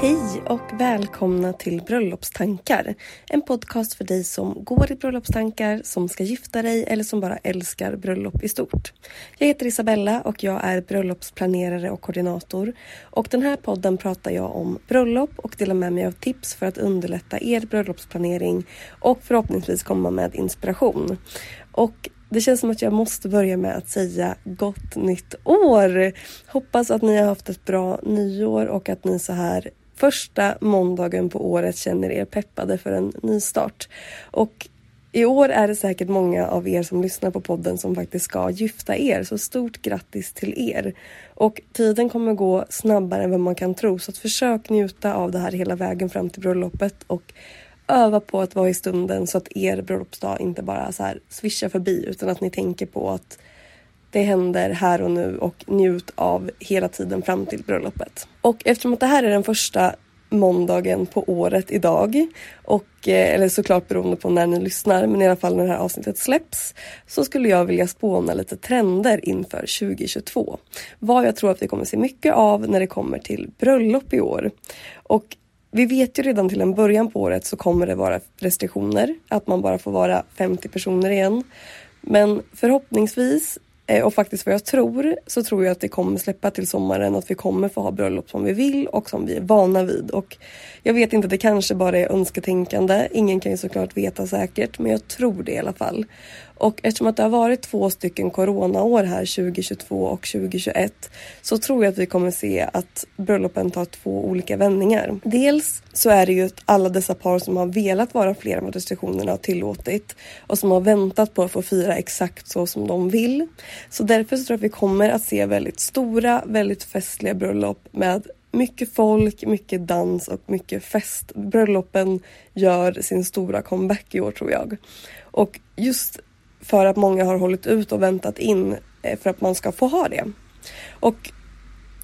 Hej och välkomna till Bröllopstankar. En podcast för dig som går i bröllopstankar, som ska gifta dig eller som bara älskar bröllop i stort. Jag heter Isabella och jag är bröllopsplanerare och koordinator. Och den här podden pratar jag om bröllop och delar med mig av tips för att underlätta er bröllopsplanering och förhoppningsvis komma med inspiration. Och det känns som att jag måste börja med att säga gott nytt år! Hoppas att ni har haft ett bra nyår och att ni så här första måndagen på året känner er peppade för en ny start. Och i år är det säkert många av er som lyssnar på podden som faktiskt ska gifta er, så stort grattis till er! Och tiden kommer gå snabbare än vad man kan tro, så att försök njuta av det här hela vägen fram till bröllopet och öva på att vara i stunden så att er bröllopsdag inte bara så här svischar förbi utan att ni tänker på att det händer här och nu och njut av hela tiden fram till bröllopet. Och eftersom att det här är den första måndagen på året idag och eh, eller såklart beroende på när ni lyssnar men i alla fall när det här avsnittet släpps så skulle jag vilja spåna lite trender inför 2022. Vad jag tror att vi kommer se mycket av när det kommer till bröllop i år. Och vi vet ju redan till en början på året så kommer det vara restriktioner, att man bara får vara 50 personer igen. Men förhoppningsvis Eh, och faktiskt vad jag tror, så tror jag att det kommer släppa till sommaren att vi kommer få ha bröllop som vi vill och som vi är vana vid. Och jag vet inte, det kanske bara är önsketänkande. Ingen kan ju såklart veta säkert, men jag tror det i alla fall. Och eftersom att det har varit två stycken coronaår här 2022 och 2021 så tror jag att vi kommer se att bröllopen tar två olika vändningar. Dels så är det ju alla dessa par som har velat vara fler än vad restriktionerna har tillåtit och som har väntat på att få fira exakt så som de vill. Så därför så tror jag att vi kommer att se väldigt stora, väldigt festliga bröllop med mycket folk, mycket dans och mycket fest. Bröllopen gör sin stora comeback i år tror jag. Och just för att många har hållit ut och väntat in eh, för att man ska få ha det. Och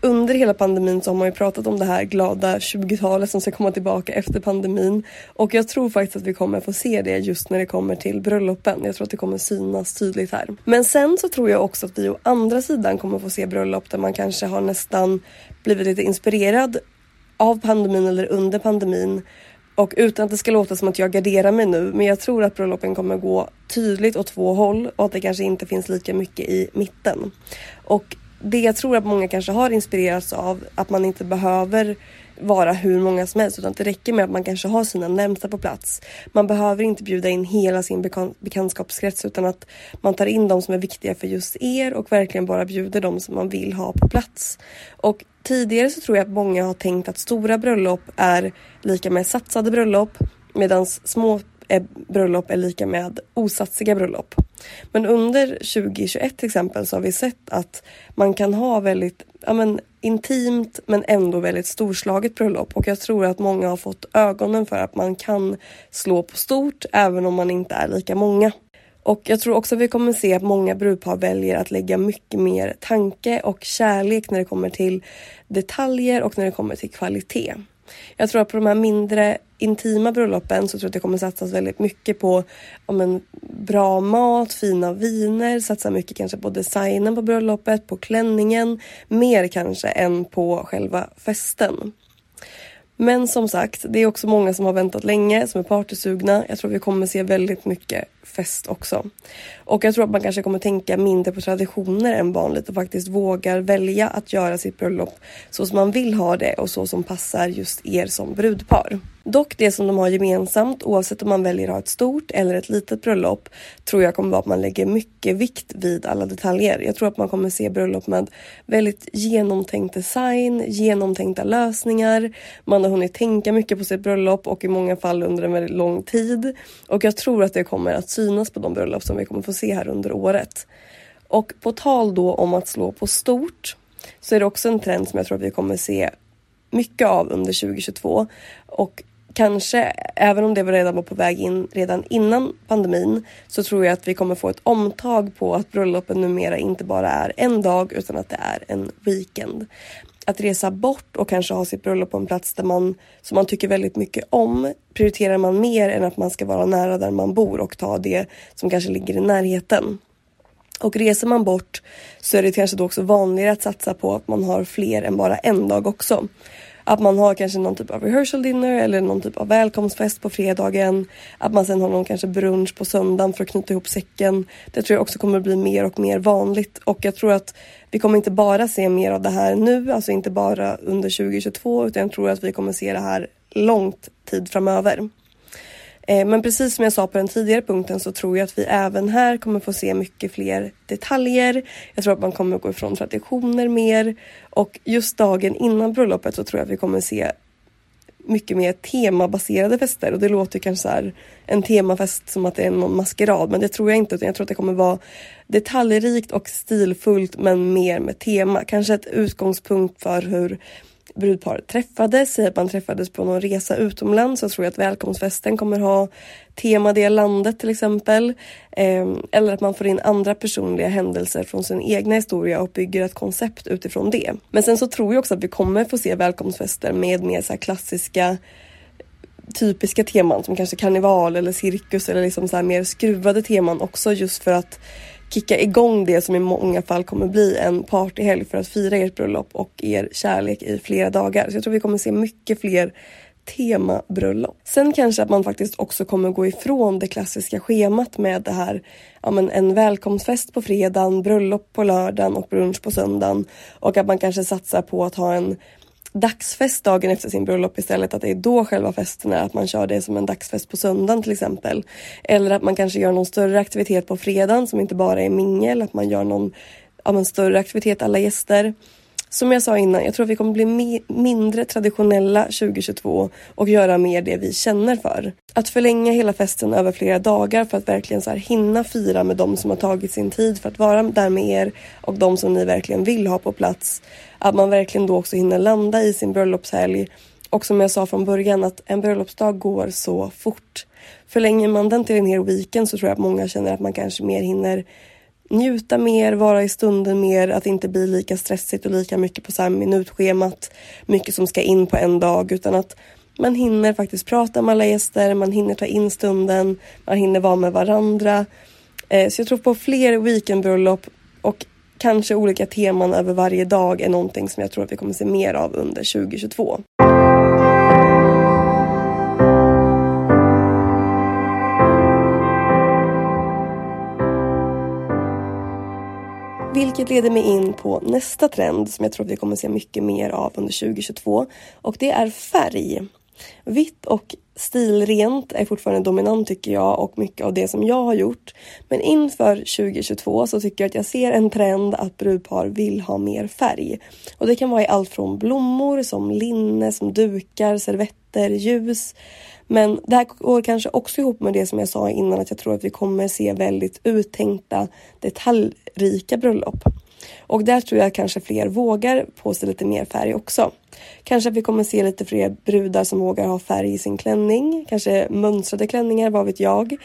under hela pandemin så har man ju pratat om det här glada 20-talet som ska komma tillbaka efter pandemin. Och jag tror faktiskt att vi kommer få se det just när det kommer till bröllopen. Jag tror att det kommer synas tydligt här. Men sen så tror jag också att vi å andra sidan kommer få se bröllop där man kanske har nästan blivit lite inspirerad av pandemin eller under pandemin och utan att det ska låta som att jag garderar mig nu, men jag tror att bröllopen kommer gå tydligt åt två håll och att det kanske inte finns lika mycket i mitten. Och det jag tror att många kanske har inspirerats av, att man inte behöver vara hur många som helst utan det räcker med att man kanske har sina närmsta på plats. Man behöver inte bjuda in hela sin bekan bekantskapskrets utan att man tar in de som är viktiga för just er och verkligen bara bjuder de som man vill ha på plats. Och tidigare så tror jag att många har tänkt att stora bröllop är lika med satsade bröllop medan små eh, bröllop är lika med osatsiga bröllop. Men under 2021 till exempel så har vi sett att man kan ha väldigt ja, men, intimt men ändå väldigt storslaget bröllop och jag tror att många har fått ögonen för att man kan slå på stort även om man inte är lika många. Och jag tror också att vi kommer se att många brudpar väljer att lägga mycket mer tanke och kärlek när det kommer till detaljer och när det kommer till kvalitet. Jag tror att på de här mindre intima bröllopen så tror jag att det kommer satsas väldigt mycket på om en bra mat, fina viner, satsa mycket kanske på designen på bröllopet, på klänningen, mer kanske än på själva festen. Men som sagt, det är också många som har väntat länge, som är partysugna. Jag tror vi kommer se väldigt mycket fest också. Och jag tror att man kanske kommer tänka mindre på traditioner än vanligt och faktiskt vågar välja att göra sitt bröllop så som man vill ha det och så som passar just er som brudpar. Dock det som de har gemensamt oavsett om man väljer att ha ett stort eller ett litet bröllop tror jag kommer vara att man lägger mycket vikt vid alla detaljer. Jag tror att man kommer se bröllop med väldigt genomtänkt design, genomtänkta lösningar. Man har hunnit tänka mycket på sitt bröllop och i många fall under en väldigt lång tid. Och jag tror att det kommer att synas på de bröllop som vi kommer få se här under året. Och på tal då om att slå på stort så är det också en trend som jag tror att vi kommer se mycket av under 2022 och kanske, även om det var redan var på väg in redan innan pandemin, så tror jag att vi kommer få ett omtag på att bröllopen numera inte bara är en dag utan att det är en weekend. Att resa bort och kanske ha sitt bröllop på en plats där man, som man tycker väldigt mycket om prioriterar man mer än att man ska vara nära där man bor och ta det som kanske ligger i närheten. Och reser man bort så är det kanske då också vanligare att satsa på att man har fler än bara en dag också. Att man har kanske någon typ av rehearsal dinner eller någon typ av välkomstfest på fredagen. Att man sen har någon kanske brunch på söndagen för att knyta ihop säcken. Det tror jag också kommer bli mer och mer vanligt och jag tror att vi kommer inte bara se mer av det här nu, alltså inte bara under 2022 utan jag tror att vi kommer se det här långt tid framöver. Eh, men precis som jag sa på den tidigare punkten så tror jag att vi även här kommer få se mycket fler detaljer. Jag tror att man kommer gå ifrån traditioner mer och just dagen innan bröllopet så tror jag att vi kommer se mycket mer temabaserade fester och det låter kanske så här, en temafest som att det är någon maskerad men det tror jag inte utan jag tror att det kommer vara detaljrikt och stilfullt men mer med tema. Kanske ett utgångspunkt för hur brudparet träffades. Säg att man träffades på någon resa utomlands så tror jag att välkomstfesten kommer ha tema det landet till exempel. Ehm, eller att man får in andra personliga händelser från sin egna historia och bygger ett koncept utifrån det. Men sen så tror jag också att vi kommer få se välkomstfester med mer så klassiska typiska teman som kanske karneval eller cirkus eller liksom så mer skruvade teman också just för att kicka igång det som i många fall kommer bli en partyhelg för att fira ert bröllop och er kärlek i flera dagar. Så jag tror vi kommer se mycket fler temabröllop. Sen kanske att man faktiskt också kommer gå ifrån det klassiska schemat med det här ja, men en välkomstfest på fredagen, bröllop på lördagen och brunch på söndagen och att man kanske satsar på att ha en dagsfest dagen efter sin bröllop istället. Att det är då själva festen är. Att man kör det som en dagsfest på söndagen till exempel. Eller att man kanske gör någon större aktivitet på fredagen som inte bara är mingel. Att man gör någon ja, större aktivitet alla gäster. Som jag sa innan, jag tror att vi kommer bli mindre traditionella 2022 och göra mer det vi känner för. Att förlänga hela festen över flera dagar för att verkligen så här hinna fira med de som har tagit sin tid för att vara där med er och de som ni verkligen vill ha på plats. Att man verkligen då också hinner landa i sin bröllopshelg. Och som jag sa från början att en bröllopsdag går så fort. Förlänger man den till en hel weekend så tror jag att många känner att man kanske mer hinner njuta mer, vara i stunden mer, att inte bli lika stressigt och lika mycket på så här minutschemat, mycket som ska in på en dag utan att man hinner faktiskt prata med alla gäster, man hinner ta in stunden, man hinner vara med varandra. Eh, så jag tror på fler weekendbröllop och kanske olika teman över varje dag är någonting som jag tror att vi kommer se mer av under 2022. Vilket leder mig in på nästa trend som jag tror att vi kommer se mycket mer av under 2022 och det är färg. Vitt och stilrent är fortfarande dominant tycker jag och mycket av det som jag har gjort. Men inför 2022 så tycker jag att jag ser en trend att brudpar vill ha mer färg. Och det kan vara i allt från blommor som linne, som dukar, servetter, ljus. Men det här går kanske också ihop med det som jag sa innan att jag tror att vi kommer se väldigt uttänkta detaljrika bröllop. Och där tror jag kanske fler vågar på sig lite mer färg också. Kanske att vi kommer se lite fler brudar som vågar ha färg i sin klänning. Kanske mönstrade klänningar, vad vet jag.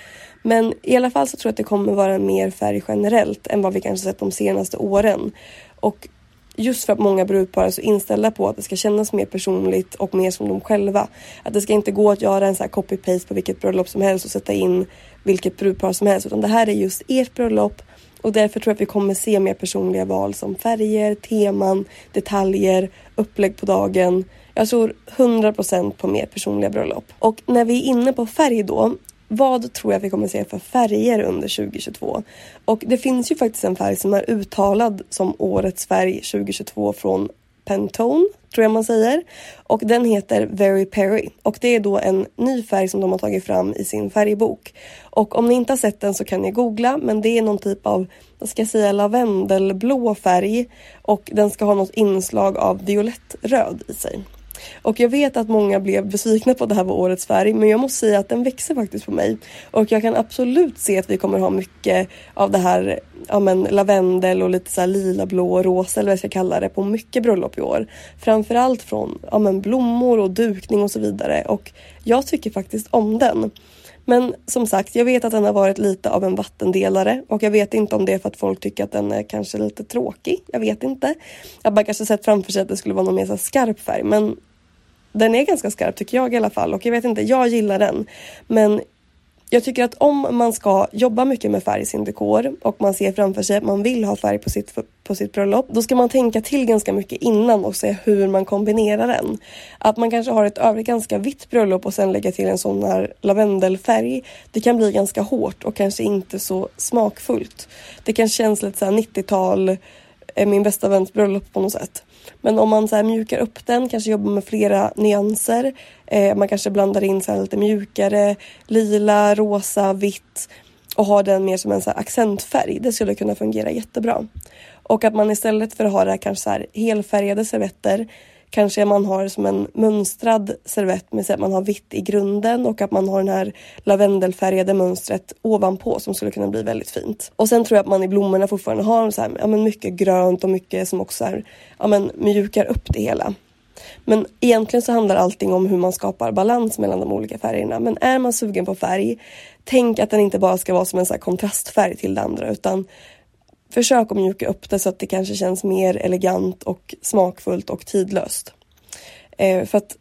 Men i alla fall så tror jag att det kommer vara mer färg generellt än vad vi kanske sett de senaste åren. Och just för att många brudpar är så inställda på att det ska kännas mer personligt och mer som de själva. Att det ska inte gå att göra en så här copy-paste på vilket bröllop som helst och sätta in vilket brudpar som helst utan det här är just ert bröllop och därför tror jag att vi kommer se mer personliga val som färger, teman, detaljer, upplägg på dagen. Jag tror 100% på mer personliga bröllop. Och när vi är inne på färg då vad tror jag vi kommer se för färger under 2022? Och det finns ju faktiskt en färg som är uttalad som årets färg 2022 från Pantone, tror jag man säger. Och den heter Very Perry och det är då en ny färg som de har tagit fram i sin färgbok. Och om ni inte har sett den så kan ni googla men det är någon typ av, vad ska jag säga, lavendelblå färg och den ska ha något inslag av violettröd i sig. Och jag vet att många blev besvikna på att det här var årets färg men jag måste säga att den växer faktiskt på mig. Och jag kan absolut se att vi kommer ha mycket av det här ja, men, lavendel och lite så här lila, blå, rosa eller vad jag ska kalla det på mycket bröllop i år. Framförallt från ja, men, blommor och dukning och så vidare och jag tycker faktiskt om den. Men som sagt, jag vet att den har varit lite av en vattendelare och jag vet inte om det är för att folk tycker att den är kanske lite tråkig. Jag vet inte. Jag bara kanske sett framför sig att det skulle vara någon mer så skarp färg men den är ganska skarp tycker jag i alla fall och jag vet inte, jag gillar den. Men jag tycker att om man ska jobba mycket med färg i sin dekor och man ser framför sig att man vill ha färg på sitt, på sitt bröllop. Då ska man tänka till ganska mycket innan och se hur man kombinerar den. Att man kanske har ett övrigt ganska vitt bröllop och sen lägga till en sån här lavendelfärg. Det kan bli ganska hårt och kanske inte så smakfullt. Det kan kännas lite så 90-tal, eh, min bästa väns bröllop på något sätt. Men om man så här mjukar upp den, kanske jobbar med flera nyanser. Eh, man kanske blandar in så lite mjukare, lila, rosa, vitt och har den mer som en så accentfärg. Det skulle kunna fungera jättebra. Och att man istället för att ha det här kanske så här helfärgade servetter Kanske man har som en mönstrad servett med att man har vitt i grunden och att man har den här lavendelfärgade mönstret ovanpå som skulle kunna bli väldigt fint. Och sen tror jag att man i blommorna fortfarande har så här, ja, men mycket grönt och mycket som också är, ja, men mjukar upp det hela. Men egentligen så handlar allting om hur man skapar balans mellan de olika färgerna. Men är man sugen på färg, tänk att den inte bara ska vara som en så kontrastfärg till det andra utan Försök att mjuka upp det så att det kanske känns mer elegant och smakfullt och tidlöst. Eh, för att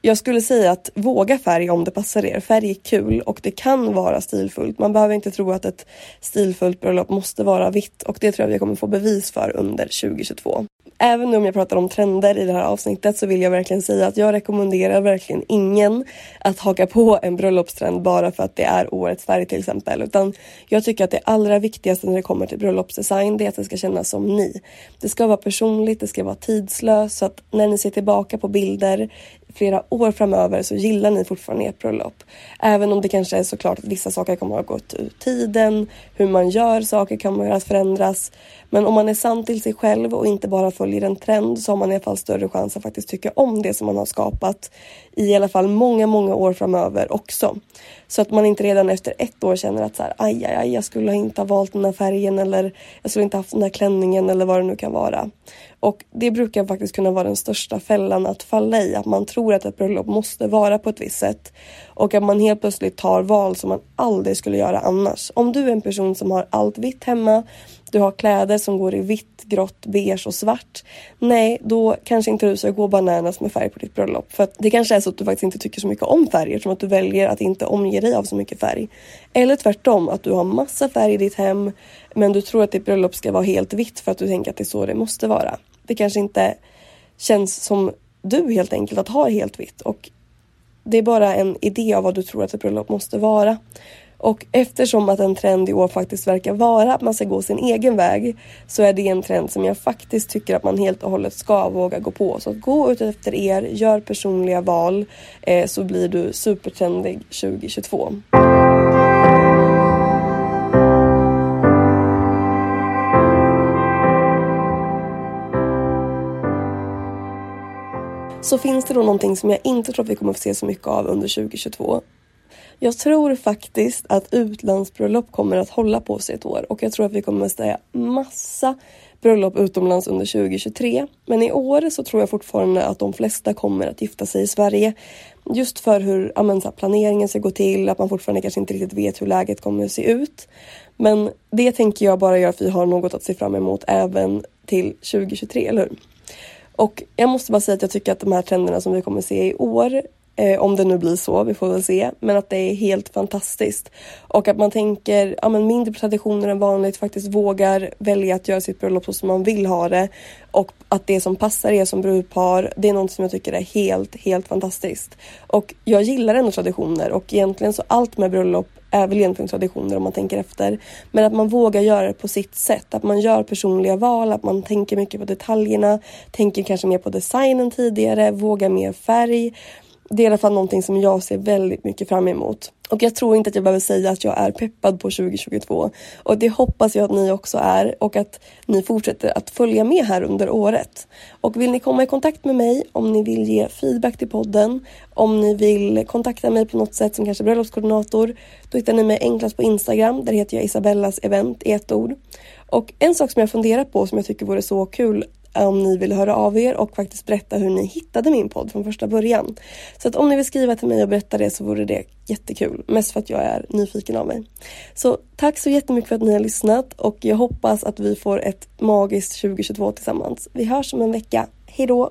jag skulle säga att våga färg om det passar er. Färg är kul och det kan vara stilfullt. Man behöver inte tro att ett stilfullt bröllop måste vara vitt och det tror jag vi kommer få bevis för under 2022 även om jag pratar om trender i det här avsnittet så vill jag verkligen säga att jag rekommenderar verkligen ingen att haka på en bröllopstrend bara för att det är årets färg till exempel. Utan jag tycker att det allra viktigaste när det kommer till bröllopsdesign det är att det ska kännas som ni. Det ska vara personligt, det ska vara tidslöst så att när ni ser tillbaka på bilder flera år framöver så gillar ni fortfarande ert bröllop. Även om det kanske är såklart att vissa saker kommer att ha gått ur tiden, hur man gör saker kommer att förändras. Men om man är sann till sig själv och inte bara följer en trend så har man i alla fall större chans att faktiskt tycka om det som man har skapat i alla fall många, många år framöver också. Så att man inte redan efter ett år känner att så här, aj, aj, aj, jag skulle inte ha valt den här färgen eller jag skulle inte haft den här klänningen eller vad det nu kan vara. Och det brukar faktiskt kunna vara den största fällan att falla i, att man tror att ett bröllop måste vara på ett visst sätt och att man helt plötsligt tar val som man aldrig skulle göra annars. Om du är en person som har allt vitt hemma, du har kläder som går i vitt, grått, beige och svart. Nej, då kanske inte du ska gå bananas med färg på ditt bröllop. För det kanske är så att du faktiskt inte tycker så mycket om färger som att du väljer att inte omge dig av så mycket färg. Eller tvärtom, att du har massa färg i ditt hem men du tror att ditt bröllop ska vara helt vitt för att du tänker att det är så det måste vara. Det kanske inte känns som du helt enkelt att ha helt vitt och det är bara en idé av vad du tror att ett bröllop måste vara. Och eftersom att en trend i år faktiskt verkar vara att man ska gå sin egen väg så är det en trend som jag faktiskt tycker att man helt och hållet ska våga gå på. Så gå ut efter er, gör personliga val eh, så blir du supertrendig 2022. Så finns det då någonting som jag inte tror att vi kommer få se så mycket av under 2022. Jag tror faktiskt att utlandsbröllop kommer att hålla på sig ett år och jag tror att vi kommer att säga massa bröllop utomlands under 2023. Men i år så tror jag fortfarande att de flesta kommer att gifta sig i Sverige. Just för hur amen, så här, planeringen ska gå till, att man fortfarande kanske inte riktigt vet hur läget kommer att se ut. Men det tänker jag bara göra för att vi har något att se fram emot även till 2023, eller hur? Och jag måste bara säga att jag tycker att de här trenderna som vi kommer se i år Eh, om det nu blir så, vi får väl se. Men att det är helt fantastiskt. Och att man tänker ja, men mindre på traditioner än vanligt, faktiskt vågar välja att göra sitt bröllop så som man vill ha det. Och att det som passar er som brudpar, det är något som jag tycker är helt, helt fantastiskt. Och jag gillar ändå traditioner och egentligen så allt med bröllop är väl egentligen traditioner om man tänker efter. Men att man vågar göra det på sitt sätt. Att man gör personliga val, att man tänker mycket på detaljerna, tänker kanske mer på designen tidigare, vågar mer färg det är i alla fall någonting som jag ser väldigt mycket fram emot. Och jag tror inte att jag behöver säga att jag är peppad på 2022. Och det hoppas jag att ni också är och att ni fortsätter att följa med här under året. Och vill ni komma i kontakt med mig om ni vill ge feedback till podden, om ni vill kontakta mig på något sätt som kanske bröllopskoordinator, då hittar ni mig enklast på Instagram. Där heter jag Isabellas event i ett ord. Och en sak som jag funderar på som jag tycker vore så kul om ni vill höra av er och faktiskt berätta hur ni hittade min podd från första början. Så att om ni vill skriva till mig och berätta det så vore det jättekul. Mest för att jag är nyfiken av mig. Så tack så jättemycket för att ni har lyssnat och jag hoppas att vi får ett magiskt 2022 tillsammans. Vi hörs om en vecka. Hejdå!